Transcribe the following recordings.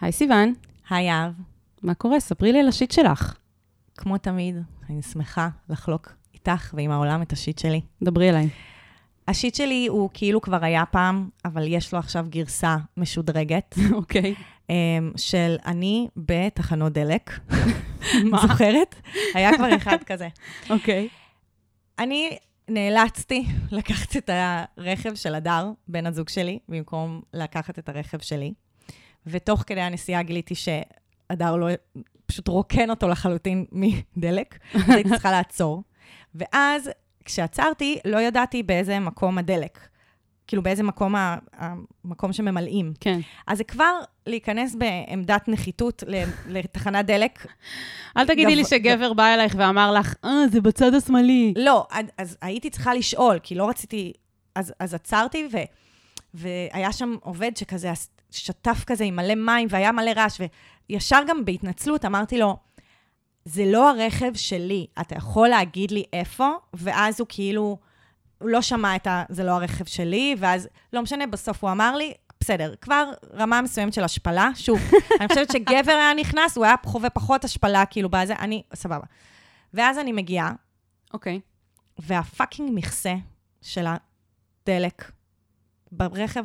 היי סיוון, היי יהב, מה קורה? ספרי לי על השיט שלך. כמו תמיד, אני שמחה לחלוק איתך ועם העולם את השיט שלי. דברי אליי. השיט שלי הוא כאילו כבר היה פעם, אבל יש לו עכשיו גרסה משודרגת, אוקיי. אמ, של אני בתחנות דלק. מה? זוכרת? היה כבר אחד כזה. אוקיי. אני נאלצתי לקחת את הרכב של הדר, בן הזוג שלי, במקום לקחת את הרכב שלי. ותוך כדי הנסיעה גיליתי שהדר לא, פשוט רוקן אותו לחלוטין מדלק, אז הייתי צריכה לעצור. ואז, כשעצרתי, לא ידעתי באיזה מקום הדלק. כאילו, באיזה מקום ה- המקום שממלאים. כן. אז זה כבר להיכנס בעמדת נחיתות לתחנת דלק. אל תגידי לי גב- שגבר בא אלייך ואמר לך, אה, זה בצד השמאלי. לא, אז הייתי צריכה לשאול, כי לא רציתי... אז, אז עצרתי, ו, והיה שם עובד שכזה שטף כזה עם מלא מים, והיה מלא רעש, וישר גם בהתנצלות אמרתי לו, זה לא הרכב שלי, אתה יכול להגיד לי איפה? ואז הוא כאילו, הוא לא שמע את ה... זה לא הרכב שלי, ואז, לא משנה, בסוף הוא אמר לי, בסדר, כבר רמה מסוימת של השפלה. שוב, אני חושבת שגבר היה נכנס, הוא היה חווה פחות השפלה, כאילו, בזה, אני, סבבה. ואז אני מגיעה, אוקיי. והפאקינג מכסה של הדלק ברכב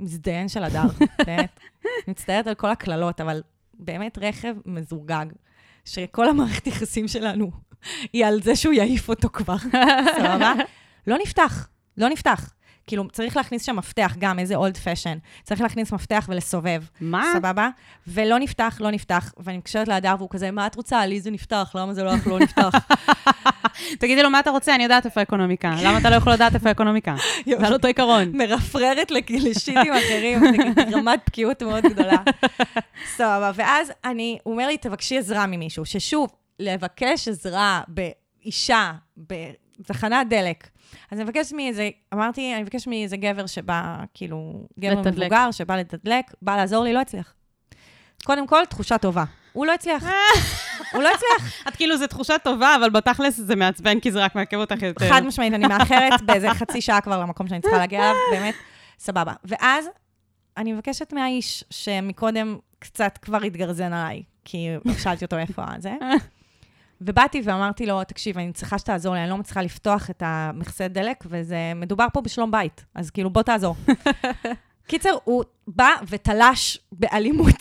המזדיין של הדר, באמת. אני מצטערת על כל הקללות, אבל באמת רכב מזורגג, שכל המערכת יחסים שלנו היא על זה שהוא יעיף אותו כבר, סבבה? לא נפתח, לא נפתח. כאילו, צריך להכניס שם מפתח, גם איזה אולד פשן. צריך להכניס מפתח ולסובב. מה? סבבה? ולא נפתח, לא נפתח, ואני מתקשרת להדר, והוא כזה, מה את רוצה? לי זה נפתח, למה זה לא לך לא נפתח? תגידי לו, מה אתה רוצה? אני יודעת איפה האקונומיקה. למה אתה לא יכול לדעת איפה האקונומיקה? זה על אותו עיקרון. מרפררת לשיטים אחרים, זה רמת בקיאות מאוד גדולה. סבבה, ואז אני, הוא אומר לי, תבקשי עזרה ממישהו, ששוב, לבקש עזרה באישה, בתחנת דלק. אז אני מבקשת מאיזה, אמרתי, אני מבקשת מאיזה גבר שבא, כאילו, גבר לתדלק. מבוגר שבא לתדלק, בא לעזור לי, לא הצליח. קודם כל, תחושה טובה. הוא לא הצליח. הוא לא הצליח. את כאילו, זו תחושה טובה, אבל בתכלס זה מעצבן, כי זה רק מעכב אותך יותר. חד משמעית, אני מאחרת באיזה חצי שעה כבר למקום שאני צריכה להגיע אליו, באמת, סבבה. ואז אני מבקשת מהאיש שמקודם קצת כבר התגרזן עליי, כי שאלתי אותו איפה זה. ובאתי ואמרתי לו, תקשיב, אני צריכה שתעזור לי, אני לא מצליחה לפתוח את המכסה דלק, וזה, מדובר פה בשלום בית, אז כאילו, בוא תעזור. קיצר, הוא בא ותלש באלימות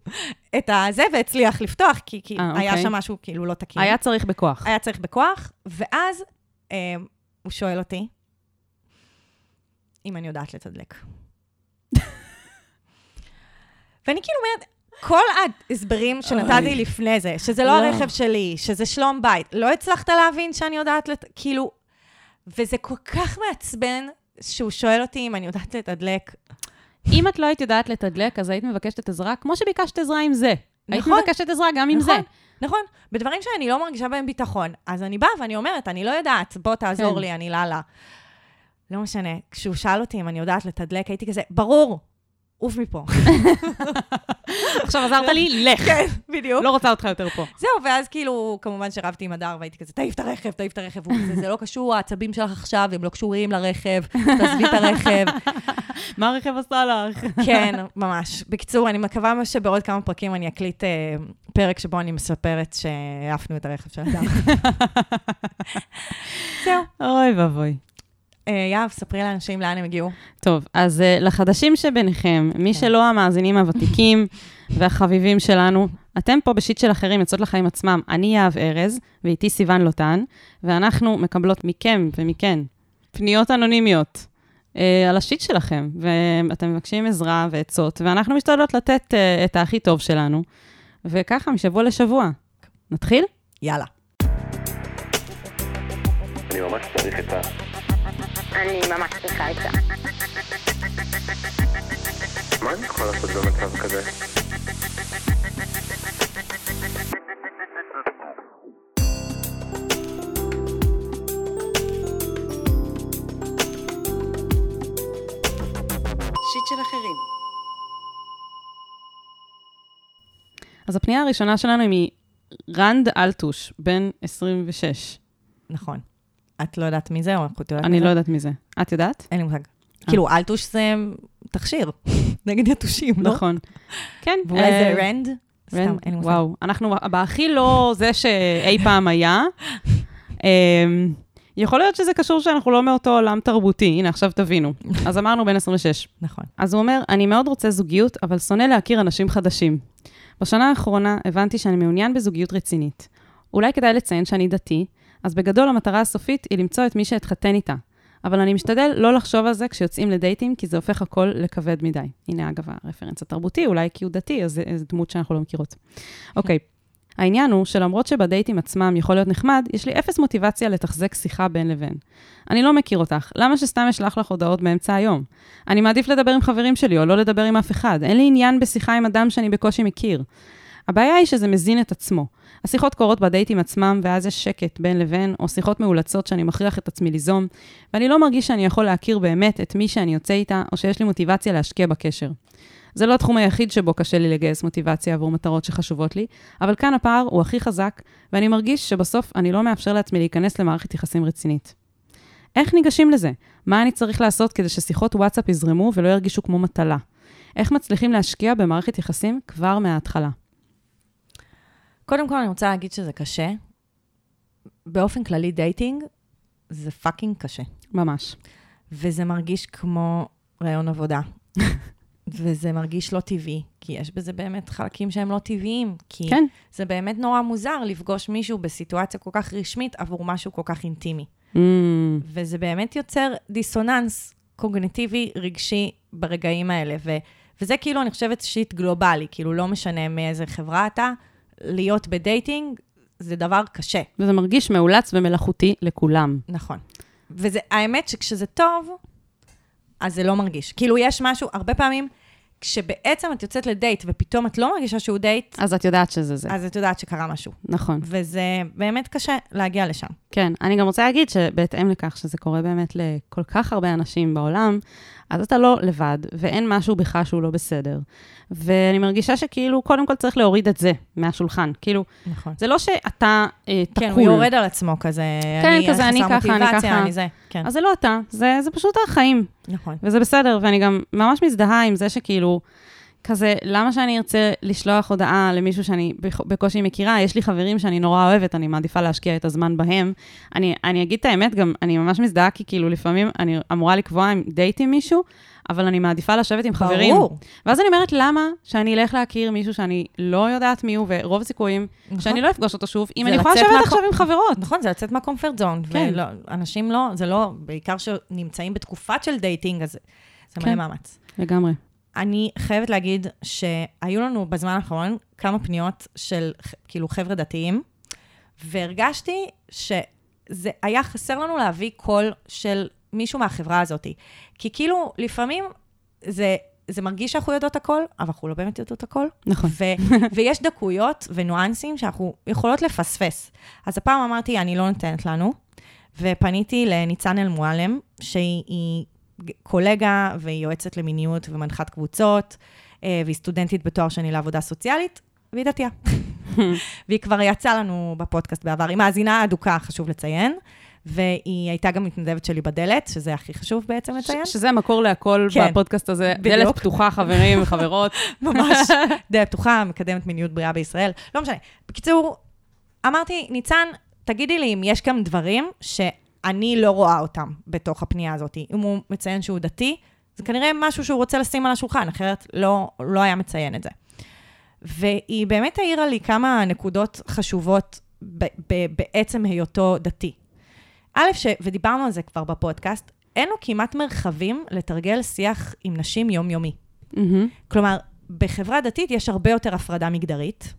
את הזה, והצליח לפתוח, כי, כי אה, היה אוקיי. שם משהו כאילו לא תקין. היה צריך בכוח. היה צריך בכוח, ואז אה, הוא שואל אותי אם אני יודעת לתדלק. ואני כאילו אומרת, כל ההסברים שנתתי. לפני זה, שזה לא לא. הרכב שלי, שזה שלום בית, לא הצלחת להבין שאני יודעת לת... כאילו... וזה כל כך מעצבן שהוא שואל אותי אם אני יודעת לתדלק. אם את לא היית יודעת לתדלק, אז היית מבקשת את עזרה, כמו שביקשת עזרה עם זה. היית נכון. מבקשת עזרה גם עם זה. נכון, נכון. בדברים שאני לא מרגישה בהם ביטחון, אז אני באה ואני אומרת, אני לא יודעת, בוא תעזור כן. לי, אני לאללה. לא משנה, כשהוא שאל אותי אם אני יודעת לתדלק, הייתי כזה, ברור, עוף מפה. עכשיו עזרת לי, לך. כן, בדיוק. לא רוצה אותך יותר פה. זהו, ואז כאילו, כמובן שרבתי עם הדר, והייתי כזה, תעיף את הרכב, תעיף את הרכב. הוא כזה, זה לא קשור, העצבים שלך עכשיו, הם לא קשורים לרכב, תעזבי את הרכב. מה הרכב עשה לך? כן, ממש. בקיצור, אני מקווה שבעוד כמה פרקים אני אקליט אה, פרק שבו אני מספרת שהעפנו את הרכב של הדר. זהו. אוי ואבוי. אה, יהב, ספרי לאנשים לאן הם הגיעו. טוב, אז uh, לחדשים שביניכם, מי כן. שלא המאזינים הוותיקים והחביבים שלנו, אתם פה ב shit של אחרים, יוצאות לחיים עצמם. אני יהב ארז, ואיתי סיון לוטן, ואנחנו מקבלות מכם ומכן פניות אנונימיות uh, על השיט שלכם, ואתם מבקשים עזרה ועצות, ואנחנו משתדלות לתת uh, את הכי טוב שלנו, וככה, משבוע לשבוע. נתחיל? יאללה. אני ממש צריך את ה... אני ממש צריכה את זה. מה אני יכול לעשות במצב כזה? שיט של אחרים. אז הפנייה הראשונה שלנו היא מרנד אלטוש, בן 26. נכון. את לא יודעת מי זה, או את יודעת מי אני זה? לא יודעת מי זה. את יודעת? אין לי מושג. כאילו, אלטוש זה תכשיר נגד יתושים, לא? נכון. כן. ואולי אה, זה רנד? סתם, אין לי מושג. וואו, אנחנו בהכי לא זה שאי פעם היה. אמ, יכול להיות שזה קשור שאנחנו לא מאותו עולם תרבותי, הנה, עכשיו תבינו. אז אמרנו בן 26. נכון. אז הוא אומר, אני מאוד רוצה זוגיות, אבל שונא להכיר אנשים חדשים. בשנה האחרונה הבנתי שאני מעוניין בזוגיות רצינית. אולי כדאי לציין שאני דתי, אז בגדול המטרה הסופית היא למצוא את מי שאתחתן איתה. אבל אני משתדל לא לחשוב על זה כשיוצאים לדייטים, כי זה הופך הכל לכבד מדי. הנה, אגב, הרפרנס התרבותי, אולי כי הוא דתי, אז זו דמות שאנחנו לא מכירות. אוקיי. העניין הוא שלמרות שבדייטים עצמם יכול להיות נחמד, יש לי אפס מוטיבציה לתחזק שיחה בין לבין. אני לא מכיר אותך, למה שסתם אשלח לך הודעות באמצע היום? אני מעדיף לדבר עם חברים שלי או לא לדבר עם אף אחד. אין לי עניין בשיחה עם אדם שאני בקושי מכיר. הבעיה היא שזה מזין את עצמו. השיחות קורות בדייטים עצמם, ואז יש שקט בין לבין, או שיחות מאולצות שאני מכריח את עצמי ליזום, ואני לא מרגיש שאני יכול להכיר באמת את מי שאני יוצא איתה, או שיש לי מוטיבציה להשקיע בקשר. זה לא התחום היחיד שבו קשה לי לגייס מוטיבציה עבור מטרות שחשובות לי, אבל כאן הפער הוא הכי חזק, ואני מרגיש שבסוף אני לא מאפשר לעצמי להיכנס למערכת יחסים רצינית. איך ניגשים לזה? מה אני צריך לעשות כדי ששיחות וואטסאפ יזרמו ולא ירגישו כמו מטלה? איך מצליחים להשקיע במערכת יחסים כבר מההתחלה? קודם כל, אני רוצה להגיד שזה קשה. באופן כללי, דייטינג זה פאקינג קשה. ממש. וזה מרגיש כמו רעיון עבודה. וזה מרגיש לא טבעי, כי יש בזה באמת חלקים שהם לא טבעיים. כי כן, זה באמת נורא מוזר לפגוש מישהו בסיטואציה כל כך רשמית עבור משהו כל כך אינטימי. mm, וזה באמת יוצר דיסוננס קוגניטיבי רגשי ברגעים האלה. ו- וזה כאילו, אני חושבת, shit גלובלי, כאילו, לא משנה מאיזה חברה אתה, להיות בדייטינג זה דבר קשה. וזה מרגיש מאולץ ומלאכותי לכולם. נכון. וזה, האמת שכשזה טוב, אז זה לא מרגיש. כאילו, יש משהו, הרבה פעמים, כשבעצם את יוצאת לדייט ופתאום את לא מרגישה שהוא דייט, אז את יודעת שזה זה. אז את יודעת שקרה משהו. נכון. וזה באמת קשה להגיע לשם. כן, אני גם רוצה להגיד שבהתאם לכך שזה קורה באמת לכל כך הרבה אנשים בעולם, אז אתה לא לבד, ואין משהו בך שהוא לא בסדר. ואני מרגישה שכאילו, קודם כל צריך להוריד את זה מהשולחן. כאילו, נכון. זה לא שאתה אה, כן, תחול. הוא יורד על עצמו כזה. כן, אני כזה, אני ככה, אני ככה. אני זה. כן, אז זה לא אתה, זה, זה פשוט החיים, נכון. וזה בסדר, ואני גם ממש מזדהה עם זה שכאילו, כזה, למה שאני ארצה לשלוח הודעה למישהו שאני בקושי מכירה? יש לי חברים שאני נורא אוהבת, אני מעדיפה להשקיע את הזמן בהם. אני, אני אגיד את האמת, גם אני ממש מזדהה, כי כאילו לפעמים אני אמורה לקבוע עם דייט עם מישהו, אבל אני מעדיפה לשבת עם חברים. ברור. ואז אני אומרת, למה שאני אלך להכיר מישהו שאני לא יודעת מי הוא, ורוב הסיכויים נכון. שאני לא אפגוש אותו שוב, אם אני יכולה לשבת מהקו- עכשיו עם חברות. נכון, זה לצאת מה comfort zone. כן. ואנשים לא, זה לא, בעיקר שנמצאים בתקופת של דייטינג, אז זה מלא כן. מאמץ. לגמרי. אני חייבת להגיד שהיו לנו בזמן האחרון כמה פניות של כאילו חבר'ה דתיים, והרגשתי שזה היה חסר לנו להביא קול של מישהו מהחברה הזאת. כי כאילו, לפעמים זה, זה מרגיש שאנחנו יודעות הכל, אבל אנחנו לא באמת יודעות הכל. נכון. ו- ויש דקויות וניואנסים שאנחנו יכולות לפספס. אז הפעם אמרתי, אני לא נותנת לנו, ופניתי לניצן אלמועלם, שהיא היא קולגה והיא יועצת למיניות ומנחת קבוצות, אה, והיא סטודנטית בתואר שני לעבודה סוציאלית, והיא דתייה. והיא כבר יצאה לנו בפודקאסט בעבר, היא מאזינה אדוקה, חשוב לציין, והיא הייתה גם מתנדבת שלי בדלת, שזה הכי חשוב בעצם לציין. ש- שזה המקור להכל כן. בפודקאסט הזה. בדיוק. דלת פתוחה, חברים וחברות. ממש דלת פתוחה, מקדמת מיניות בריאה בישראל. לא משנה. בקיצור, אמרתי, ניצן, תגידי לי אם יש גם דברים שאני לא רואה אותם בתוך הפנייה הזאת. אם הוא מציין שהוא דתי, זה כנראה משהו שהוא רוצה לשים על השולחן, אחרת לא, לא היה מציין את זה. והיא באמת העירה לי כמה נקודות חשובות ב- ב- בעצם היותו דתי. א', ש... ודיברנו על זה כבר בפודקאסט, אין לו כמעט מרחבים לתרגל שיח עם נשים יומיומי. מהמם. כלומר, בחברה דתית יש הרבה יותר הפרדה מגדרית,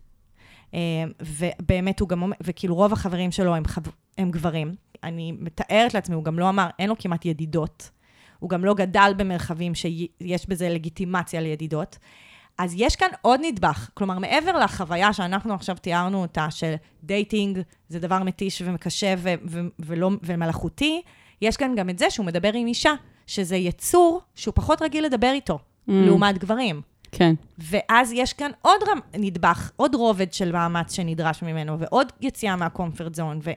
אה, ובאמת הוא גם אומר, וכאילו רוב החברים שלו הם, חב... הם גברים. אני מתארת לעצמי, הוא גם לא אמר, אין לו כמעט ידידות. הוא גם לא גדל במרחבים שיש בזה לגיטימציה לידידות. אז יש כאן עוד נדבך. כלומר, מעבר לחוויה שאנחנו עכשיו תיארנו אותה, של דייטינג זה דבר מתיש וקשה ו- ו- ולא, ומלאכותי, יש כאן גם את זה שהוא מדבר עם אישה, שזה יצור שהוא פחות רגיל לדבר איתו, Mm. לעומת גברים. כן. ואז יש כאן עוד רמ... נדבך, עוד רובד של מאמץ שנדרש ממנו, ועוד יציאה מהקומפרט זון, ו...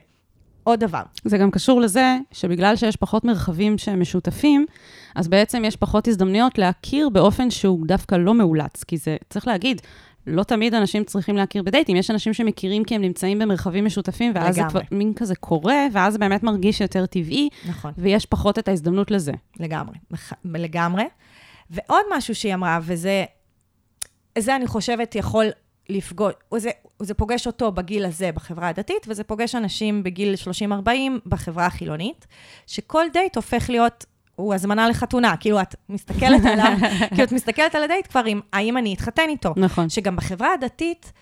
עוד דבר. זה גם קשור לזה שבגלל שיש פחות מרחבים שהם משותפים, אז בעצם יש פחות הזדמנויות להכיר באופן שהוא דווקא לא מאולץ. כי זה, צריך להגיד, לא תמיד אנשים צריכים להכיר בדייטים. יש אנשים שמכירים כי הם נמצאים במרחבים משותפים, ואז זה כבר לגמרי. מין כזה קורה, ואז זה באמת מרגיש יותר טבעי, נכון. ויש פחות את ההזדמנות לזה. לגמרי, לגמרי. ועוד משהו שהיא אמרה, וזה, זה אני חושבת יכול לפגוש, זה, זה פוגש אותו בגיל הזה בחברה הדתית, וזה פוגש אנשים בגיל 30-40 בחברה החילונית, שכל דייט הופך להיות, הוא הזמנה לחתונה, כאילו את מסתכלת עליו, כאילו את מסתכלת על הדייט כבר עם, האם אני אתחתן איתו. נכון. שגם בחברה הדתית,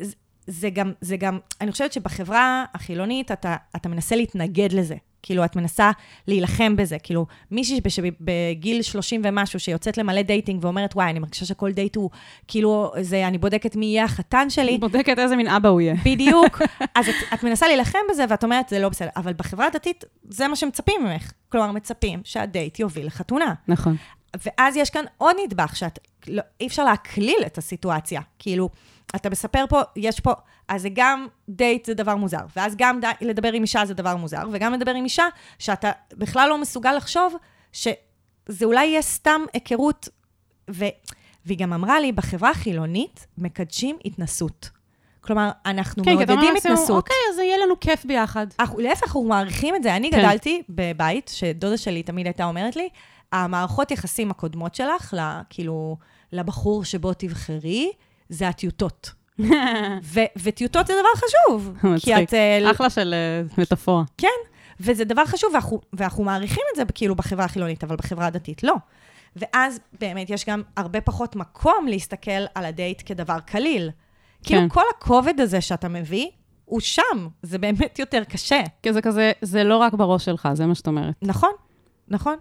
זה- זה גם, זה גם, אני חושבת שבחברה החילונית אתה, אתה מנסה להתנגד לזה. כאילו, את מנסה להילחם בזה. כאילו, מישהי בש- בגיל 30 ומשהו שיוצאת למלא דייטינג ואומרת, וואי, אני מרגישה שכל דייט הוא, כאילו, זה, אני בודקת מי יהיה החתן שלי. בודקת איזה מין אבא הוא יהיה. בדיוק. אז את, את מנסה להילחם בזה, ואת אומרת, זה לא בסדר. אבל בחברה הדתית, זה מה שמצפים ממך. כלומר, מצפים שהדייט יוביל לחתונה. נכון. ואז יש כאן עוד נדבך, שאת, לא, אי אפשר להקליל את הסיטואציה. כאילו, אתה מספר פה, יש פה, אז זה גם דייט זה דבר מוזר, ואז גם די, לדבר עם אישה זה דבר מוזר, וגם לדבר עם אישה שאתה בכלל לא מסוגל לחשוב שזה אולי יהיה סתם היכרות. ו, והיא גם אמרה לי, בחברה החילונית מקדשים התנסות. כלומר, אנחנו כן, מעודדים התנסות. אוקיי, אז יהיה לנו כיף ביחד. אנחנו, להפך, אנחנו מעריכים את זה. אני כן. גדלתי בבית, שדודה שלי תמיד הייתה אומרת לי, המערכות יחסים הקודמות שלך, ל, כאילו, לבחור שבו תבחרי, זה הטיוטות. וטיוטות זה דבר חשוב. כי. את... אה, אחלה של אה, מטאפורה. כן, וזה דבר חשוב, ואנחנו, ואנחנו מעריכים את זה כאילו בחברה החילונית, אבל בחברה הדתית לא. ואז באמת יש גם הרבה פחות מקום להסתכל על הדייט כדבר קליל. כאילו כן. כל הכובד הזה שאתה מביא, הוא שם, זה באמת יותר קשה. כי זה כזה, זה לא רק בראש שלך, זה מה שאת אומרת. נכון, נכון.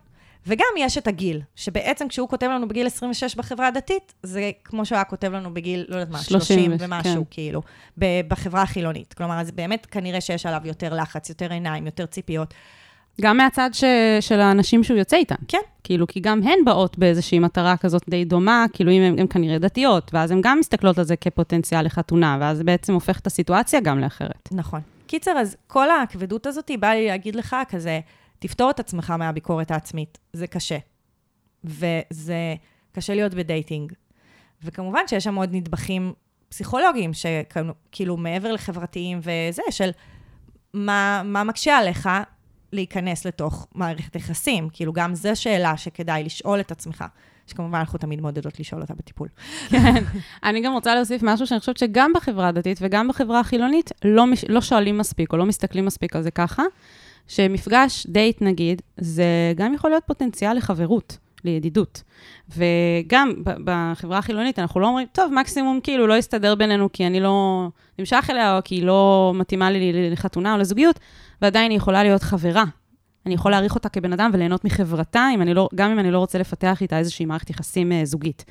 וגם יש את הגיל, שבעצם כשהוא כותב לנו בגיל 26 בחברה הדתית, זה כמו שהוא היה כותב לנו בגיל, לא יודעת מה, 30 30 ו- ומשהו, כן. כאילו, בחברה החילונית. כלומר, אז באמת כנראה שיש עליו יותר לחץ, יותר עיניים, יותר ציפיות. גם מהצד ש... של האנשים שהוא יוצא איתן. כן. כאילו, כי גם הן באות באיזושהי מטרה כזאת די דומה, כאילו אם הן, כנראה דתיות, ואז הן גם מסתכלות על זה כפוטנציאל לחתונה, ואז זה בעצם הופך את הסיטואציה גם לאחרת. נכון. קיצר, אז כל הכבדות הזאת באה לי להגיד לך כזה, תפתור את עצמך מהביקורת העצמית, זה קשה. וזה קשה להיות בדייטינג. וכמובן שיש שם עוד נדבכים פסיכולוגיים, שכאילו מעבר לחברתיים וזה, של מה, מה מקשה עליך להיכנס לתוך מערכת יחסים. כאילו, גם זו שאלה שכדאי לשאול את עצמך, שכמובן אנחנו תמיד מעודדות לשאול אותה בטיפול. כן. אני גם רוצה להוסיף משהו שאני חושבת שגם בחברה הדתית וגם בחברה החילונית לא, מש... לא שואלים מספיק או לא מסתכלים מספיק על זה ככה, שמפגש דייט נגיד, זה גם יכול להיות פוטנציאל לחברות. לידידות. וגם בחברה החילונית אנחנו לא אומרים, טוב, מקסימום כאילו לא יסתדר בינינו כי אני לא נמשך אליה, או כי היא לא מתאימה לי לחתונה או לזוגיות, ועדיין היא יכולה להיות חברה. אני יכול להעריך אותה כבן אדם וליהנות מחברתה, אם לא, גם אם אני לא רוצה לפתח איתה איזושהי מערכת יחסים אה, זוגית.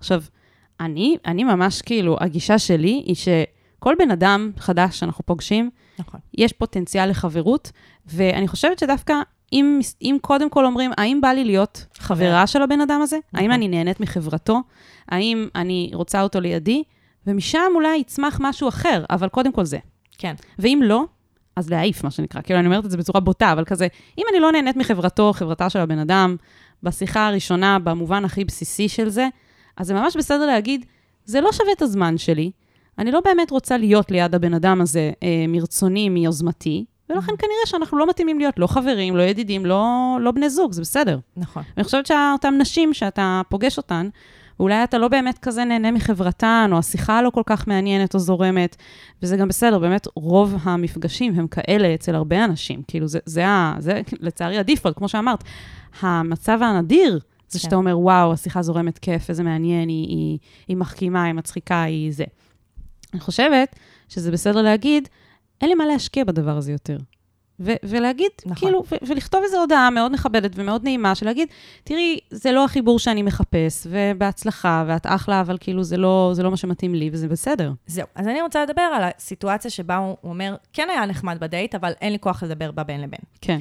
עכשיו, אני, אני ממש כאילו, הגישה שלי היא שכל בן אדם חדש שאנחנו פוגשים, נכון. יש פוטנציאל לחברות, ואני חושבת שדווקא אם, אם קודם כל אומרים, האם בא לי להיות חברה של הבן אדם הזה? נכון. האם אני נהנית מחברתו? האם אני רוצה אותו לידי? ומשם אולי יצמח משהו אחר, אבל קודם כל זה. כן. ואם לא, אז להעיף, מה שנקרא. כאילו, אני אומרת את זה בצורה בוטה, אבל כזה, אם אני לא נהנית מחברתו, חברתה של הבן אדם, בשיחה הראשונה, במובן הכי בסיסי של זה, אז זה ממש בסדר להגיד, זה לא שווה את הזמן שלי, אני לא באמת רוצה להיות ליד הבן אדם הזה אה, מרצוני, מיוזמתי, ולכן כנראה שאנחנו לא מתאימים להיות לא חברים, לא ידידים, לא, לא בני זוג, זה בסדר. נכון. ואני חושבת שאותן נשים שאתה פוגש אותן, אולי אתה לא באמת כזה נהנה מחברתן, או השיחה לא כל כך מעניינת או זורמת, וזה גם בסדר, באמת רוב המפגשים הם כאלה אצל הרבה אנשים. כאילו, זה, זה, ה, זה לצערי הדיפולט, כמו שאמרת. המצב הנדיר זה שאתה כן. אומר, וואו, השיחה זורמת כיף, איזה מעניין, היא, היא, היא מחכימה, היא מצחיקה, היא זה. אני חושבת שזה בסדר להגיד, אין לי מה להשקיע בדבר הזה יותר. ו- ולהגיד, נכון. כאילו, ו- ולכתוב איזו הודעה מאוד מכבדת ומאוד נעימה, של להגיד, תראי, זה לא החיבור שאני מחפש, ובהצלחה, ואת אחלה, אבל כאילו, זה לא, זה לא מה שמתאים לי, וזה בסדר. זהו. אז אני רוצה לדבר על הסיטואציה שבה הוא אומר, כן היה נחמד בדייט, אבל אין לי כוח לדבר בה בין לבין. כן.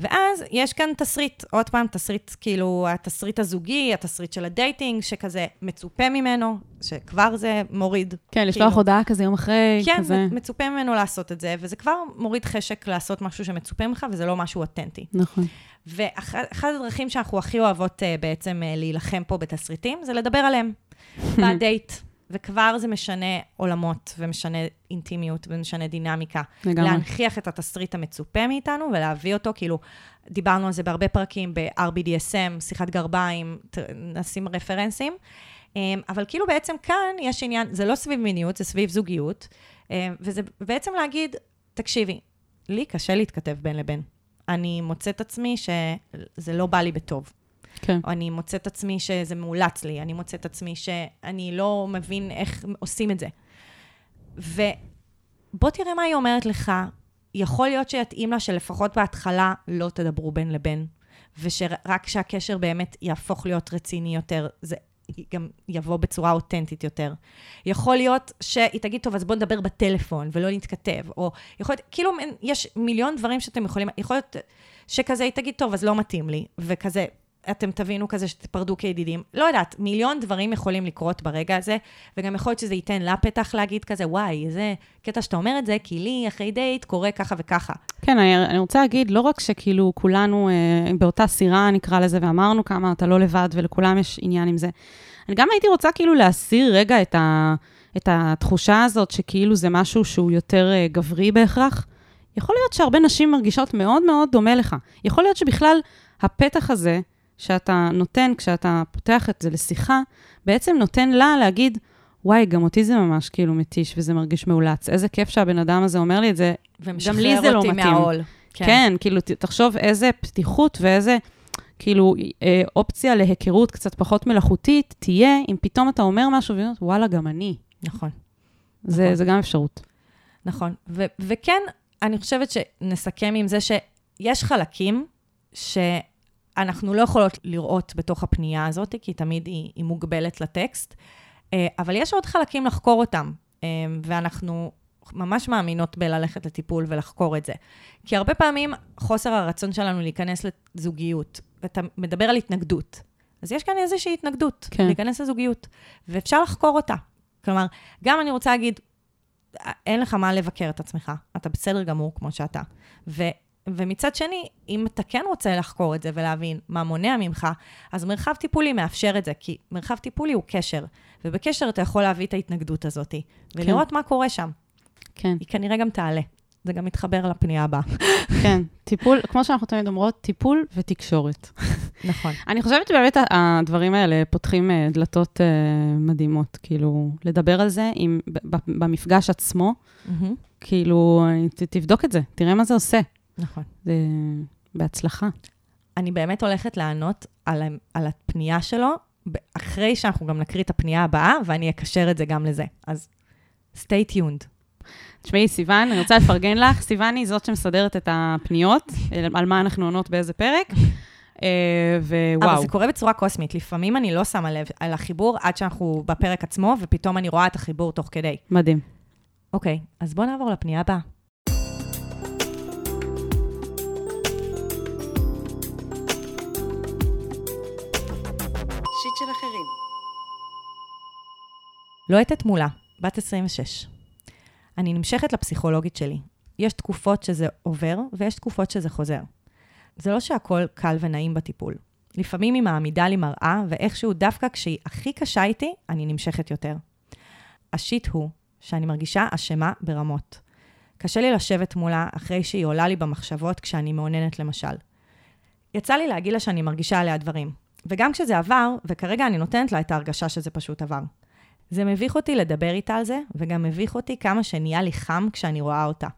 ואז יש כאן תסריט, עוד פעם, תסריט, כאילו, התסריט הזוגי, התסריט של הדייטינג, שכזה מצופה ממנו, שכבר זה מוריד. כן, לשלוח כאילו. הודעה כזה יום אחרי, כן, כזה. מצופה ממנו לעשות את זה, וזה כבר מוריד חשק לעשות משהו שמצופה ממך, וזה לא משהו אותנטי. נכון. ואחת הדרכים שאנחנו הכי אוהבות uh, בעצם uh, להילחם פה בתסריטים, זה לדבר עליהם בדייט. וכבר זה משנה עולמות, ומשנה אינטימיות, ומשנה דינמיקה. לגמרי. להנכיח את התסריט המצופה מאיתנו, ולהביא אותו, כאילו, דיברנו על זה בהרבה פרקים, ב-RBDSM, שיחת גרביים, נשים רפרנסים. Um, אבל כאילו בעצם כאן יש עניין, זה לא סביב מיניות, זה סביב זוגיות, um, וזה בעצם להגיד, תקשיבי, לי קשה להתכתב בין לבין. אני מוצאת עצמי שזה לא בא לי בטוב. כן. או אני מוצאת עצמי שזה מאולץ לי, אני מוצאת עצמי שאני לא מבין איך עושים את זה. ובוא תראה מה היא אומרת לך. יכול להיות שיתאים לה שלפחות בהתחלה לא תדברו בין לבין, ושרק כשהקשר באמת יהפוך להיות רציני יותר, זה גם יבוא בצורה אותנטית יותר. יכול להיות שהיא תגיד, טוב, אז בוא נדבר בטלפון ולא נתכתב, או יכול להיות, כאילו, יש מיליון דברים שאתם יכולים, יכול להיות שכזה היא תגיד, טוב, אז לא מתאים לי, וכזה, אתם תבינו כזה שתפרדו כידידים. לא יודעת, מיליון דברים יכולים לקרות ברגע הזה, וגם יכול להיות שזה ייתן לה פתח להגיד כזה, וואי, איזה קטע שאתה אומר את זה, כי לי אחרי דייט קורה ככה וככה. כן, אני, אני רוצה להגיד, לא רק שכאילו כולנו אה, באותה סירה, נקרא לזה, ואמרנו כמה אתה לא לבד ולכולם יש עניין עם זה. אני גם הייתי רוצה כאילו להסיר רגע את, ה, את התחושה הזאת שכאילו זה משהו שהוא יותר אה, גברי בהכרח. יכול להיות שהרבה נשים מרגישות מאוד מאוד דומה לך. יכול להיות שבכלל הפתח הזה שאתה נותן כשאתה פותח את זה לשיחה, בעצם נותן לה להגיד, וואי, גם אותי זה ממש כאילו מתיש וזה מרגיש מאולץ. איזה כיף שהבן אדם הזה אומר לי את זה, גם לי זה לא אותי מתאים. מהעול. כן. כן, כאילו, תחשוב איזה פתיחות ואיזה, כאילו, אה, אופציה להיכרות קצת פחות מלאכותית תהיה, אם פתאום אתה אומר משהו ואומר, וואלה, גם אני. נכון. זה, נכון. זה גם אפשרות. נכון. ו- וכן, אני חושבת שנסכם עם זה שיש חלקים שאנחנו לא יכולות לראות בתוך הפנייה הזאת, כי תמיד היא, היא מוגבלת לטקסט, אה, אבל יש עוד חלקים לחקור אותם, אה, ואנחנו ממש מאמינות בללכת לטיפול ולחקור את זה. כי הרבה פעמים חוסר הרצון שלנו להיכנס לזוגיות, ואתה מדבר על התנגדות, אז יש כאן איזושהי התנגדות, כן. להיכנס לזוגיות, ואפשר לחקור אותה. כלומר, גם אני רוצה להגיד, אין לך מה לבקר את עצמך, אתה בסדר גמור כמו שאתה. ו, ומצד שני, אם אתה כן רוצה לחקור את זה ולהבין מה מונע ממך, אז מרחב טיפולי מאפשר את זה, כי מרחב טיפולי הוא קשר, ובקשר אתה יכול להביא את ההתנגדות הזאת, ולראות מה קורה שם. כן, היא כנראה גם תעלה. זה גם מתחבר לפנייה הבאה. כן. טיפול, כמו שאנחנו תמיד אומרות, טיפול ותקשורת. נכון. אני חושבת שבאמת הדברים האלה פותחים אה, דלתות אה, מדהימות. כאילו, לדבר על זה עם, במפגש עצמו, כאילו, ת- תבדוק את זה, תראה מה זה עושה. נכון. זה בהצלחה. אני באמת הולכת לענות על, על הפנייה שלו, אחרי שאנחנו גם נקריא את הפנייה הבאה, ואני אקשר את זה גם לזה. אז stay tuned. תשמעי, סיוון, אני רוצה לפרגן לך. סיוון היא זאת שמסדרת את הפניות, על מה אנחנו עונות באיזה פרק. אה, אבל ווואו, זה קורה בצורה קוסמית. לפעמים אני לא שמה לב על החיבור עד שאנחנו בפרק עצמו, ופתאום אני רואה את החיבור תוך כדי. מדהים. אוקיי, אז בואו נעבור לפנייה הבאה. לוהטת מולה, בת 26. אני נמשכת לפסיכולוגית שלי. יש תקופות שזה עובר, ויש תקופות שזה חוזר. זה לא שהכל קל ונעים בטיפול. לפעמים היא מעמידה לי מראה, ואיכשהו דווקא כשהיא הכי קשה איתי, אני נמשכת יותר. השיט הוא שאני מרגישה אשמה ברמות. קשה לי לשבת מולה אחרי שהיא עולה לי במחשבות כשאני מעוננת למשל. יצא לי להגיד לה שאני מרגישה עליה דברים. וגם כשזה עבר, וכרגע אני נותנת לה את ההרגשה שזה פשוט עבר. זה מביך אותי לדבר איתה על זה, וגם מביך אותי כמה שנהיה לי חם כשאני רואה אותה.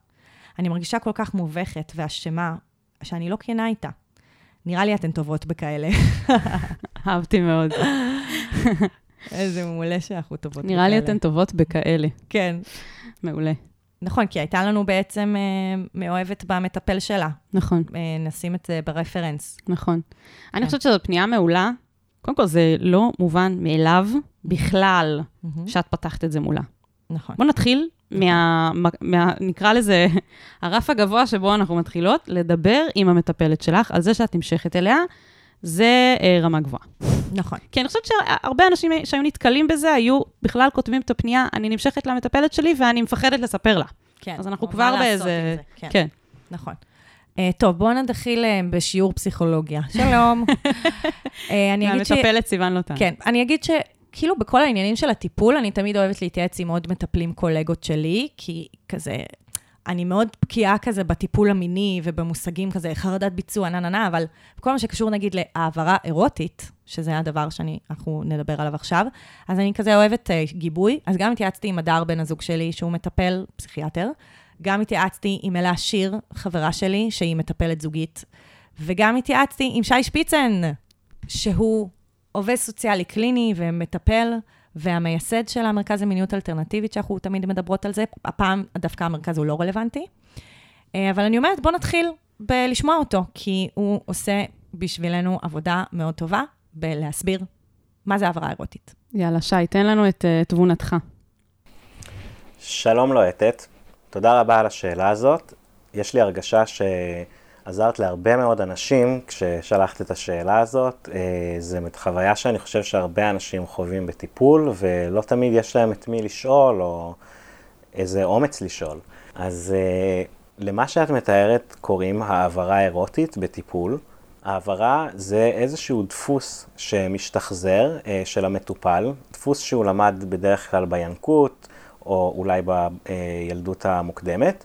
אני מרגישה כל כך מובכת ואשמה, שאני לא כנה איתה. נראה לי אתן טובות בכאלה. אהבתי מאוד. איזה מעולה שאנחנו טובות בכאלה. נראה לי אתן טובות בכאלה. כן. מעולה. נכון, כי הייתה לנו בעצם אה, מאוהבת במטפל שלה. נכון, אה, נשים את זה ברפרנס. נכון. אני כן. חושבת שזו פנייה מעולה. קודם כל, זה לא מובן מאליו בכלל שאת פתחת את זה מולה. נכון. בואו נתחיל מה, מה, נקרא לזה, הרף הגבוה שבו אנחנו מתחילות, לדבר עם המטפלת שלך על זה שאת נמשכת אליה, זה אה, רמה גבוהה. נכון. כי אני חושבת שהרבה אנשים שהיו נתקלים בזה, היו בכלל כותבים את הפנייה, אני נמשכת למטפלת שלי ואני מפחדת לספר לה. כן. אז אנחנו כבר באיזה... כן. כן. נכון. Uh, טוב, בואו נתחיל uh, בשיעור פסיכולוגיה. שלום. uh, אני אגיד ש... מהמטפלת סיוון לוטן. כן, אני אגיד שכאילו בכל העניינים של הטיפול, אני תמיד אוהבת להתייעץ עם עוד מטפלים קולגות שלי, כי כזה, אני מאוד בקיאה כזה בטיפול המיני ובמושגים כזה, חרדת ביצוע, נה נה נה, אבל בכל מה שקשור נגיד להעברה אירוטית, שזה הדבר שאנחנו נדבר עליו עכשיו, אז אני כזה אוהבת uh, גיבוי. אז גם התייעצתי עם הדר בן הזוג שלי, שהוא מטפל פסיכיאטר, גם התייעצתי עם אלה שיר, חברה שלי, שהיא מטפלת זוגית, וגם התייעצתי עם שי שפיצן, שהוא עובד סוציאלי קליני ומטפל, והמייסד של המרכז למיניות אלטרנטיבית, שאנחנו תמיד מדברות על זה, הפעם דווקא המרכז הוא לא רלוונטי. אה, אבל אני אומרת, בוא נתחיל בלשמוע אותו, כי הוא עושה בשבילנו עבודה מאוד טובה בלהסביר מה זה העברה אירוטית. יאללה, שי, תן לנו את uh, תבונתך. שלום לוהטת, תודה רבה על השאלה הזאת. יש לי הרגשה שעזרת להרבה מאוד אנשים כששלחת את השאלה הזאת. אה, זו חוויה שאני חושב שהרבה אנשים חווים בטיפול, ולא תמיד יש להם את מי לשאול, או איזה אומץ לשאול. אז אה, למה שאת מתארת קוראים העברה אירוטית בטיפול. העברה זה איזשהו דפוס שמשתחזר אה, של המטופל, דפוס שהוא למד בדרך כלל בינקות, או אולי בילדות המוקדמת,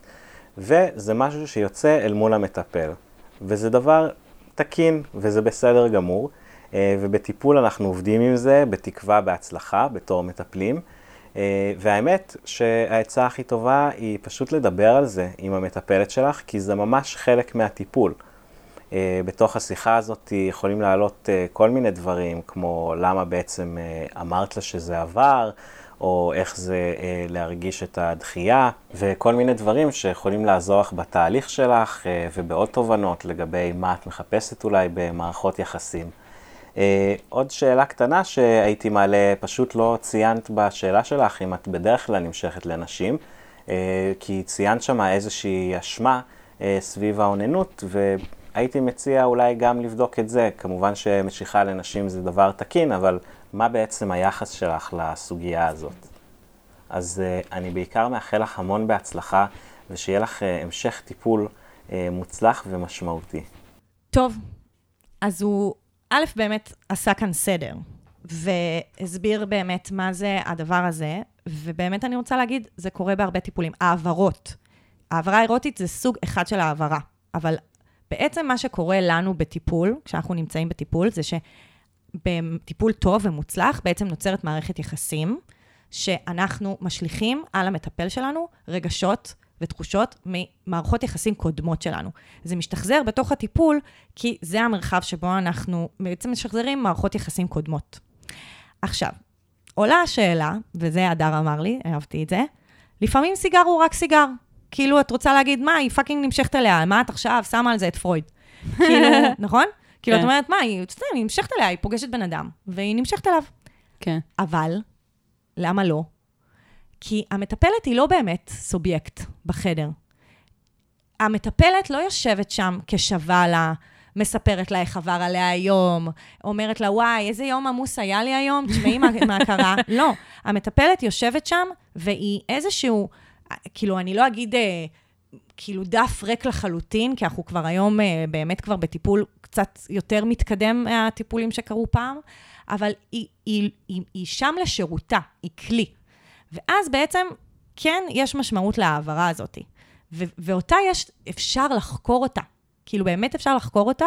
וזה משהו שיוצא אל מול המטפל. וזה דבר תקין, וזה בסדר גמור, ובטיפול אנחנו עובדים עם זה, בתקווה בהצלחה, בתור מטפלים. והאמת שהעצה הכי טובה היא פשוט לדבר על זה עם המטפלת שלך, כי זה ממש חלק מהטיפול. בתוך השיחה הזאת יכולים לעלות כל מיני דברים, כמו למה בעצם אמרת לה שזה עבר, או איך זה אה, להרגיש את הדחייה, וכל מיני דברים שיכולים לעזור לך בתהליך שלך אה, ובעוד תובנות לגבי מה את מחפשת אולי במערכות יחסים. אה, עוד שאלה קטנה שהייתי מעלה, פשוט לא ציינת בשאלה שלך אם את בדרך כלל נמשכת לנשים, אה, כי ציינת שם איזושהי אשמה אה, סביב האוננות, והייתי מציע אולי גם לבדוק את זה. כמובן שמשיכה לנשים זה דבר תקין, אבל מה בעצם היחס שלך לסוגיה הזאת. אז uh, אני בעיקר מאחל לך המון בהצלחה, ושיהיה לך uh, המשך טיפול uh, מוצלח ומשמעותי. טוב, אז הוא, א', באמת עשה כאן סדר, והסביר באמת מה זה הדבר הזה, ובאמת אני רוצה להגיד, זה קורה בהרבה טיפולים. העברות. העברה אירוטית זה סוג אחד של העברה, אבל בעצם מה שקורה לנו בטיפול, כשאנחנו נמצאים בטיפול, זה ש... בטיפול טוב ומוצלח, בעצם נוצרת מערכת יחסים, שאנחנו משליכים על המטפל שלנו רגשות ותחושות ממערכות יחסים קודמות שלנו. זה משתחזר בתוך הטיפול, כי זה המרחב שבו אנחנו בעצם משחזרים מערכות יחסים קודמות. עכשיו, עולה השאלה, וזה הדר אמר לי, אהבתי את זה, לפעמים סיגר הוא רק סיגר. כאילו, את רוצה להגיד, מה, היא פאקינג נמשכת אליה, מה את עכשיו שמה על זה את פרויד? כאילו, נכון? כאילו, את כן. אומרת, מה, היא, יודע, היא נמשכת אליה, היא פוגשת בן אדם, והיא נמשכת אליו. כן. אבל, למה לא? כי המטפלת היא לא באמת סובייקט בחדר. המטפלת לא יושבת שם כשווה לה, מספרת לה איך עבר עליה היום, אומרת לה, וואי, איזה יום עמוס היה לי היום, תשמעי מה, מה קרה. לא, המטפלת יושבת שם, והיא איזשהו, כאילו, אני לא אגיד... כאילו דף ריק לחלוטין, כי אנחנו כבר היום אה, באמת כבר בטיפול קצת יותר מתקדם מהטיפולים שקרו פעם, אבל היא, היא, היא, היא שם לשירותה, היא כלי. ואז בעצם, כן, יש משמעות להעברה הזאת. ו- ואותה יש, אפשר לחקור אותה. כאילו, באמת אפשר לחקור אותה,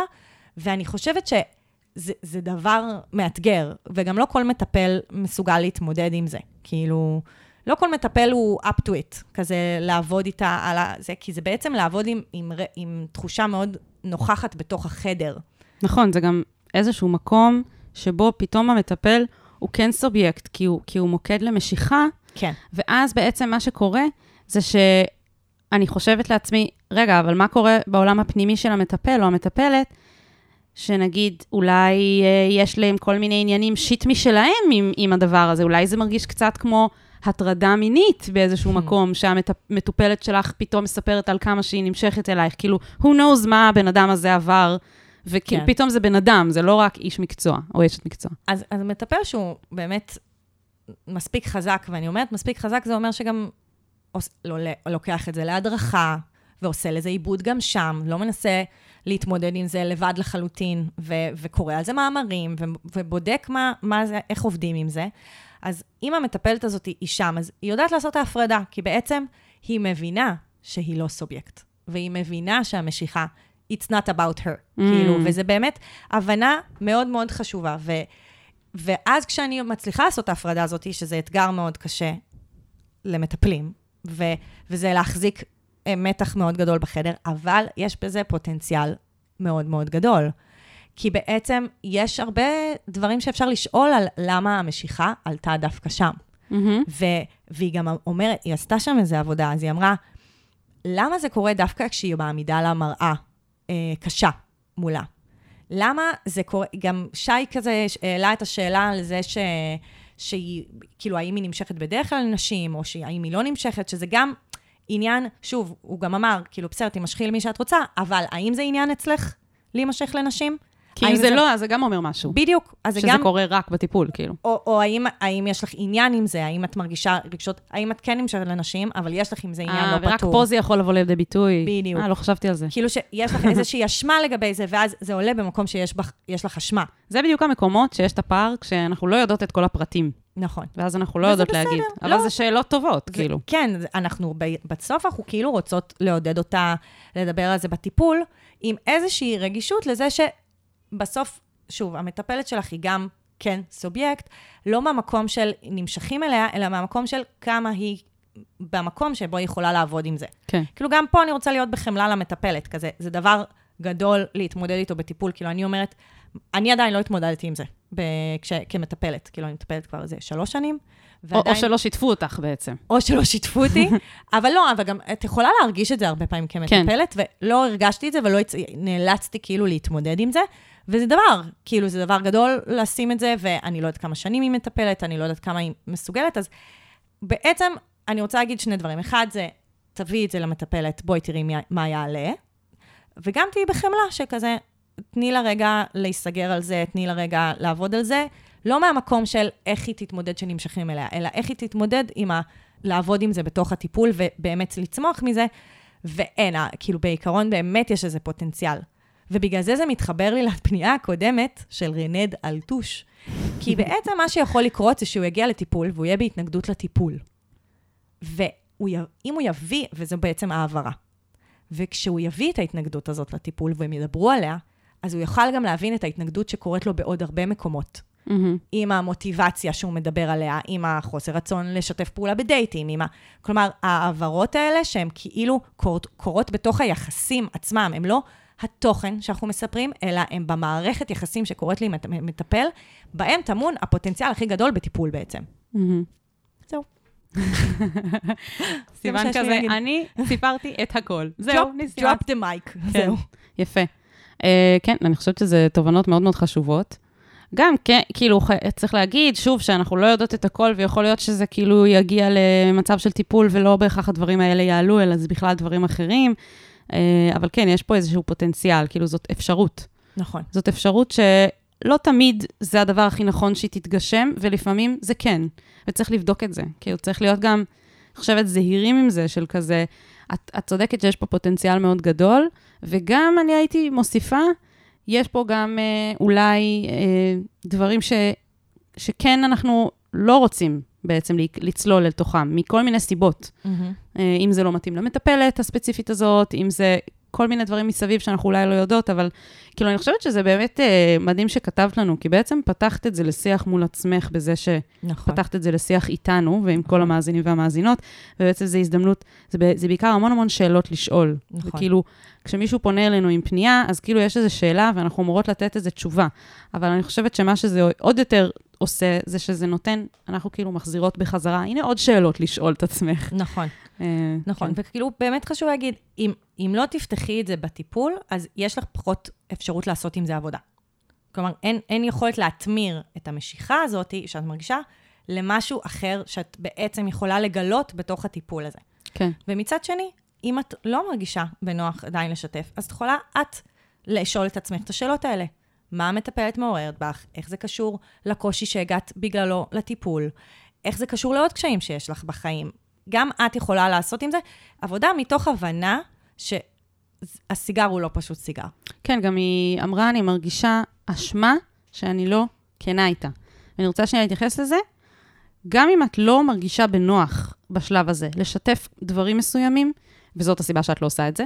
ואני חושבת שזה זה דבר מאתגר, וגם לא כל מטפל מסוגל להתמודד עם זה. כאילו, לא כל מטפל הוא up to it, כזה לעבוד איתה על זה, כי זה בעצם לעבוד עם, עם, עם תחושה מאוד נוכחת בתוך החדר. נכון, זה גם איזשהו מקום שבו פתאום המטפל הוא כן סובייקט, כי הוא, כי הוא מוקד למשיכה, כן. ואז בעצם מה שקורה זה שאני חושבת לעצמי, רגע, אבל מה קורה בעולם הפנימי של המטפל או המטפלת, שנגיד אולי אה, יש להם כל מיני עניינים שיט משלהם עם, עם הדבר הזה, אולי זה מרגיש קצת כמו הטרדה מינית באיזשהו מקום, שהמטופלת שלך פתאום מספרת על כמה שהיא נמשכת אלייך, כאילו, who knows מה הבן אדם הזה עבר, וכאילו, כן. פתאום זה בן אדם, זה לא רק איש מקצוע או אשת מקצוע. אז, אז מטפל שהוא באמת מספיק חזק, ואני אומרת מספיק חזק, זה אומר שגם עוש, לא, לוקח את זה להדרכה, ועושה לזה עיבוד גם שם, לא מנסה להתמודד עם זה לבד לחלוטין, ו, וקורא על זה מאמרים, ו, ובודק מה, מה זה, איך עובדים עם זה. אז אם המטפלת הזאת היא שם, אז היא יודעת לעשות את ההפרדה, כי בעצם היא מבינה שהיא לא סובייקט, והיא מבינה שהמשיכה, it's not about her, mm. כאילו, וזה באמת הבנה מאוד מאוד חשובה. ו, ואז כשאני מצליחה לעשות את ההפרדה הזאת, שזה אתגר מאוד קשה למטפלים, ו, וזה להחזיק אה, מתח מאוד גדול בחדר, אבל יש בזה פוטנציאל מאוד מאוד גדול. כי בעצם יש הרבה דברים שאפשר לשאול על למה המשיכה עלתה דווקא שם. Mm-hmm. ו- והיא גם אומרת, היא עשתה שם איזו עבודה, אז היא אמרה, למה זה קורה דווקא כשהיא מעמידה לה מראה אה, קשה מולה? למה זה קורה, גם שי כזה העלה את השאלה על זה ש... שהיא, כאילו, האם היא נמשכת בדרך כלל לנשים, או שהאם היא לא נמשכת, שזה גם עניין, שוב, הוא גם אמר, כאילו, בסדר, תימשכי למי שאת רוצה, אבל האם זה עניין אצלך להימשך לנשים? כי אם זה לא, אז זה גם אומר משהו. בדיוק, אז זה שזה גם... קורה רק בטיפול, כאילו. או, או האם, האם יש לך עניין עם זה, האם את מרגישה רגשות, האם את כן נמשכת לנשים, אבל יש לך עם זה עניין אה, לא ורק פתור. פה זה יכול לבוא לידי ביטוי. בדיוק. אה, לא חשבתי על זה. כאילו שיש לך איזושהי אשמה לגבי זה, ואז זה עולה במקום שיש לך אשמה. זה בדיוק המקומות שיש את הפער כשאנחנו לא יודעות את כל הפרטים. נכון. ואז אנחנו לא יודעות בסדר, להגיד. אבל לא. זה שאלות טובות, כאילו. כן, זה- אנחנו, ב- בסוף אנחנו כאילו רוצות לעודד אותה לדבר על זה בטיפול, עם איזושהי רגישות לזה שבסוף, שוב, המטפלת שלך היא גם, כן, סובייקט, לא מהמקום של נמשכים אליה, אלא מהמקום של כמה היא, במקום שבו היא יכולה לעבוד עם זה. כן. כאילו, גם פה אני רוצה להיות בחמלה למטפלת, כזה, זה דבר גדול להתמודד איתו בטיפול. כאילו, אני אומרת, אני עדיין לא התמודדתי עם זה ב- כש- כמטפלת. כאילו, אני מטפלת כבר איזה שלוש שנים, או- ועדיין... או שלא שיתפו אותך בעצם. או שלא שיתפו אותי, אבל לא, אבל גם את יכולה להרגיש את זה הרבה פעמים כמטפלת, כן. ולא הרגשתי את זה ולא הצ... נאלצתי כאילו להתמודד עם זה, וזה דבר, כאילו זה דבר גדול לשים את זה, ואני לא יודעת כמה שנים היא מטפלת, אני לא יודעת כמה היא מסוגלת, אז בעצם אני רוצה להגיד שני דברים. אחד זה, תביאי את זה למטפלת, בואי תראי מה יעלה, וגם תהיי בחמלה, שכזה, תני לה רגע להיסגר על זה, תני לה רגע לעבוד על זה, לא מהמקום של איך היא תתמודד שנמשכים אליה, אלא איך היא תתמודד עם ה... לעבוד עם זה בתוך הטיפול ובאמת לצמוח מזה, ואין, כאילו בעיקרון באמת יש איזה פוטנציאל. ובגלל זה זה מתחבר לי לפנייה הקודמת של רנד אלטוש. כי בעצם מה שיכול לקרות זה שהוא יגיע לטיפול והוא יהיה בהתנגדות לטיפול. ואם הוא יביא, וזו בעצם העברה, וכשהוא יביא את ההתנגדות הזאת לטיפול והם ידברו עליה, אז הוא יוכל גם להבין את ההתנגדות שקורית לו בעוד הרבה מקומות. מהמם. עם המוטיבציה שהוא מדבר עליה, עם החוסר רצון לשתף פעולה בדייטים, עם ה... כלומר, ההעברות האלה שהן כאילו קורות, קורות בתוך היחסים עצמם, הם לא התוכן שאנחנו מספרים, אלא הם במערכת יחסים שקורית לי מטפל, בהם טמון הפוטנציאל הכי גדול בטיפול בעצם. זהו. סיוון לי כזה. אני סיפרתי את הכל. זהו, ניסיון. drop the mic, כן, זהו. יפה. Uh, כן, אני חושבת שזה תובנות מאוד מאוד חשובות. גם, כן, כאילו, צריך להגיד, שוב, שאנחנו לא יודעות את הכל, ויכול להיות שזה כאילו יגיע למצב של טיפול, ולא בהכרח הדברים האלה יעלו, אלא זה בכלל דברים אחרים. Uh, אבל כן, יש פה איזשהו פוטנציאל, כאילו, זאת אפשרות. נכון. זאת אפשרות שלא תמיד זה הדבר הכי נכון שהיא תתגשם, ולפעמים זה כן, וצריך לבדוק את זה. כאילו, צריך להיות גם, אני חושבת, זהירים עם זה, של כזה, את, את צודקת שיש פה פוטנציאל מאוד גדול, וגם אני הייתי מוסיפה, יש פה גם אה, אולי אה, דברים ש, שכן אנחנו לא רוצים בעצם לצלול אל תוכם, מכל מיני סיבות. אה, אם זה לא מתאים למטפלת הספציפית הזאת, אם זה כל מיני דברים מסביב שאנחנו אולי לא יודעות, אבל כאילו, אני חושבת שזה באמת אה, מדהים שכתבת לנו, כי בעצם פתחת את זה לשיח מול עצמך בזה שפתחת נכון. את זה לשיח איתנו ועם כל המאזינים והמאזינות, ובעצם זו הזדמנות, זה, זה בעיקר המון המון שאלות לשאול. נכון. וכאילו, כשמישהו פונה אלינו עם פנייה, אז כאילו יש איזו שאלה ואנחנו אמורות לתת איזו תשובה. אבל אני חושבת שמה שזה עוד יותר עושה, זה שזה נותן, אנחנו כאילו מחזירות בחזרה, הנה עוד שאלות לשאול את עצמך. נכון. אה, נכון, כן. וכאילו באמת חשוב להגיד, אם, אם לא תפתחי את זה בטיפול, אז יש לך פחות אפשרות לעשות עם זה עבודה. כלומר, אין, אין יכולת להטמיר את המשיכה הזאת שאת מרגישה למשהו אחר שאת בעצם יכולה לגלות בתוך הטיפול הזה. כן. ומצד שני, אם את לא מרגישה בנוח עדיין לשתף, אז את יכולה את לשאול את עצמך את השאלות האלה. מה המטפלת מעוררת בך? איך זה קשור לקושי שהגעת בגללו לטיפול? איך זה קשור לעוד קשיים שיש לך בחיים? גם את יכולה לעשות עם זה עבודה מתוך הבנה שהסיגר הוא לא פשוט סיגר. כן, גם היא אמרה, אני מרגישה אשמה שאני לא כנה איתה. ואני רוצה שנייה להתייחס לזה. גם אם את לא מרגישה בנוח בשלב הזה לשתף דברים מסוימים, וזאת הסיבה שאת לא עושה את זה,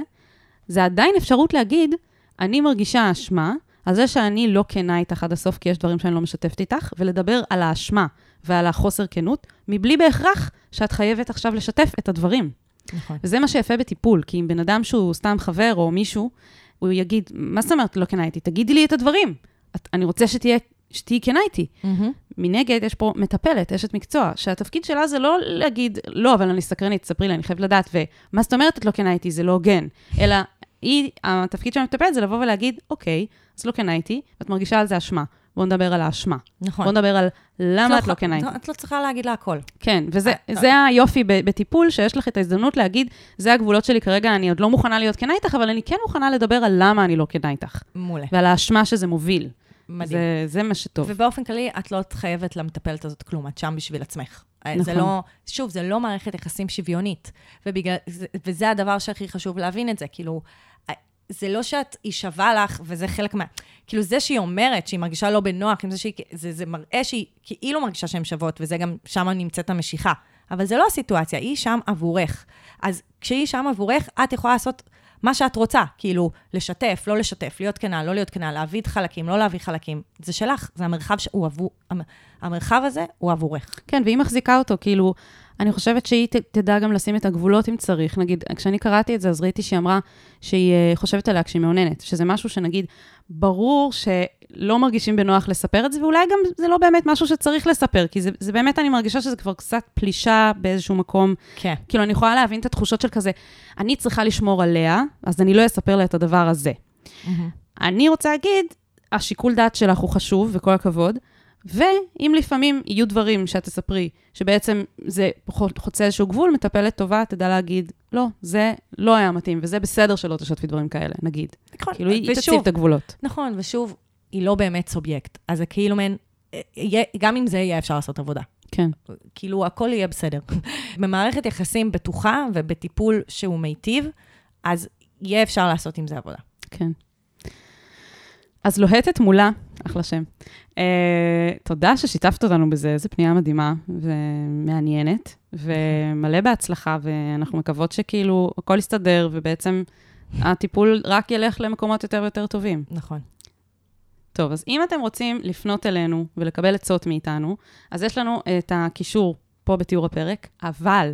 זה עדיין אפשרות להגיד, אני מרגישה אשמה על זה שאני לא כנה איתך עד הסוף, כי יש דברים שאני לא משתפת איתך, ולדבר על האשמה ועל החוסר כנות, מבלי בהכרח שאת חייבת עכשיו לשתף את הדברים. נכון. וזה מה שיפה בטיפול, כי אם בן אדם שהוא סתם חבר או מישהו, הוא יגיד, מה זאת אומרת לא כנה איתי? תגידי לי את הדברים. את, אני רוצה שתהיה, שתהיי כנה איתי. מנגד, יש פה מטפלת, אשת מקצוע, שהתפקיד שלה זה לא להגיד, לא, אבל אני סקרנית, תספרי לי, אני חייבת לדעת, ומה זאת אומרת את לא כנה איתי, זה לא הוגן. אלא, היא, התפקיד של המטפלת זה לבוא ולהגיד, אוקיי, אז לא כנה איתי, ואת מרגישה על זה אשמה. בואו נדבר על האשמה. נכון. בואו נדבר על למה את לא כנה איתי. את לא צריכה להגיד לה הכל. כן, וזה אה, זה היופי בטיפול, שיש לך את ההזדמנות להגיד, זה הגבולות שלי כרגע, אני עוד לא מוכנה להיות כנה איתך, אבל אני כן מוכנה לדבר על למה אני לא כנה איתך, מעולה. ועל האשמה שזה מוביל. מדהים. זה, זה מה שטוב. ובאופן כללי, את לא חייבת למטפלת הזאת כלום, את שם בשביל עצמך. נכון. זה. לא, שוב, זה לא מערכת יחסים שוויונית, ובגלל, זה, וזה הדבר שהכי חשוב להבין את זה, כאילו, זה לא שאת, היא שווה לך, וזה חלק מה... כאילו, זה שהיא אומרת שהיא מרגישה לא בנוח, זה שהיא... זה, זה מראה שהיא כאילו מרגישה שהן שוות, וזה גם, שם נמצאת המשיכה. אבל זה לא הסיטואציה, היא שם עבורך. אז כשהיא שם עבורך, את יכולה לעשות מה שאת רוצה, כאילו, לשתף, לא לשתף, להיות כנה, לא להיות כנה, להביא חלקים, לא להביא חלקים. זה שלך, זה המרחב שהוא עבור... המ- המרחב הזה הוא עבורך. כן, והיא מחזיקה אותו, כאילו, אני חושבת שהיא ת, תדע גם לשים את הגבולות אם צריך. נגיד, כשאני קראתי את זה, אז ראיתי שהיא אמרה שהיא אה, חושבת עליה כשהיא מאוננת, שזה משהו שנגיד, ברור שלא מרגישים בנוח לספר את זה, ואולי גם זה לא באמת משהו שצריך לספר, כי זה, זה באמת, אני מרגישה שזה כבר קצת פלישה באיזשהו מקום. כן. כאילו, אני יכולה להבין את התחושות של כזה, אני צריכה לשמור עליה, אז אני לא אספר לה את הדבר הזה. אני רוצה להגיד, השיקול דעת שלך הוא חשוב, וכל הכבוד, ואם לפעמים יהיו דברים שאת תספרי, שבעצם זה חוצה איזשהו גבול, מטפלת טובה תדע להגיד, לא, זה לא היה מתאים, וזה בסדר שלא תשתפי דברים כאלה, נגיד. נכון. כאילו, היא ושוב, תציב את הגבולות. נכון, ושוב, היא לא באמת סובייקט. אז זה כאילו מעין, אה, גם עם זה יהיה אפשר לעשות עבודה. כן. כאילו, הכל יהיה בסדר. במערכת יחסים בטוחה ובטיפול שהוא מיטיב, אז יהיה אפשר לעשות עם זה עבודה. כן. אז לוהטת מולה, אחלה שם. Uh, תודה ששיתפת אותנו בזה, איזו פנייה מדהימה ומעניינת, ומלא בהצלחה, ואנחנו מקוות שכאילו הכל יסתדר, ובעצם הטיפול רק ילך למקומות יותר ויותר טובים. נכון. טוב, אז אם אתם רוצים לפנות אלינו ולקבל עצות מאיתנו, אז יש לנו את הקישור פה בתיאור הפרק, אבל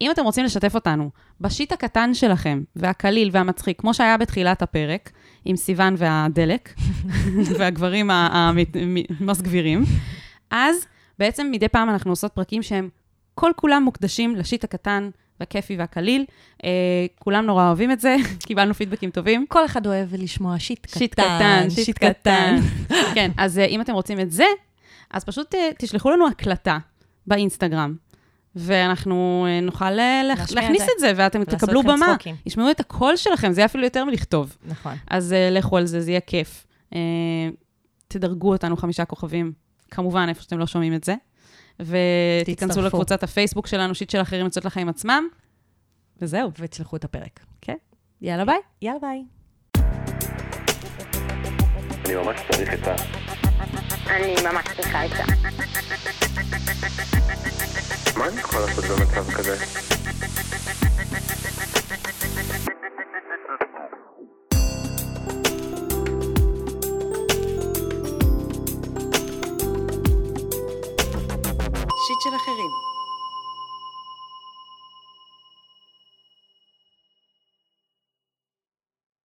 אם אתם רוצים לשתף אותנו בשיט הקטן שלכם, והקליל והמצחיק, כמו שהיה בתחילת הפרק, עם סיוון והדלק, והגברים המס גבירים, אז בעצם מדי פעם אנחנו עושות פרקים שהם כל כולם מוקדשים לשיט הקטן והכיפי והקליל. אה, כולם נורא אוהבים את זה, קיבלנו פידבקים טובים. כל אחד אוהב לשמוע שיט קטן. שיט קטן, שיט קטן. כן, אז uh, אם אתם רוצים את זה, אז פשוט uh, תשלחו לנו הקלטה באינסטגרם, ואנחנו uh, נוכל להכניס את את זה, ואתם תקבלו במה. צחוקים. ישמעו את הקול שלכם, זה יהיה אפילו יותר מלכתוב. נכון. אז uh, לכו על זה, זה יהיה כיף. Uh, תדרגו אותנו חמישה כוכבים, כמובן, איפה שאתם לא שומעים את זה. ותיכנסו. לקבוצת הפייסבוק שלנו, שיט של אחרים יוצאות לחיים עצמם, וזהו. ותשלחו את הפרק. כן. יאללה, ביי. יאללה ביי. אני ממש צריך את ה... אני ממש צריכה עצה. מה אני יכול לעשות במצב כזה? של אחרים.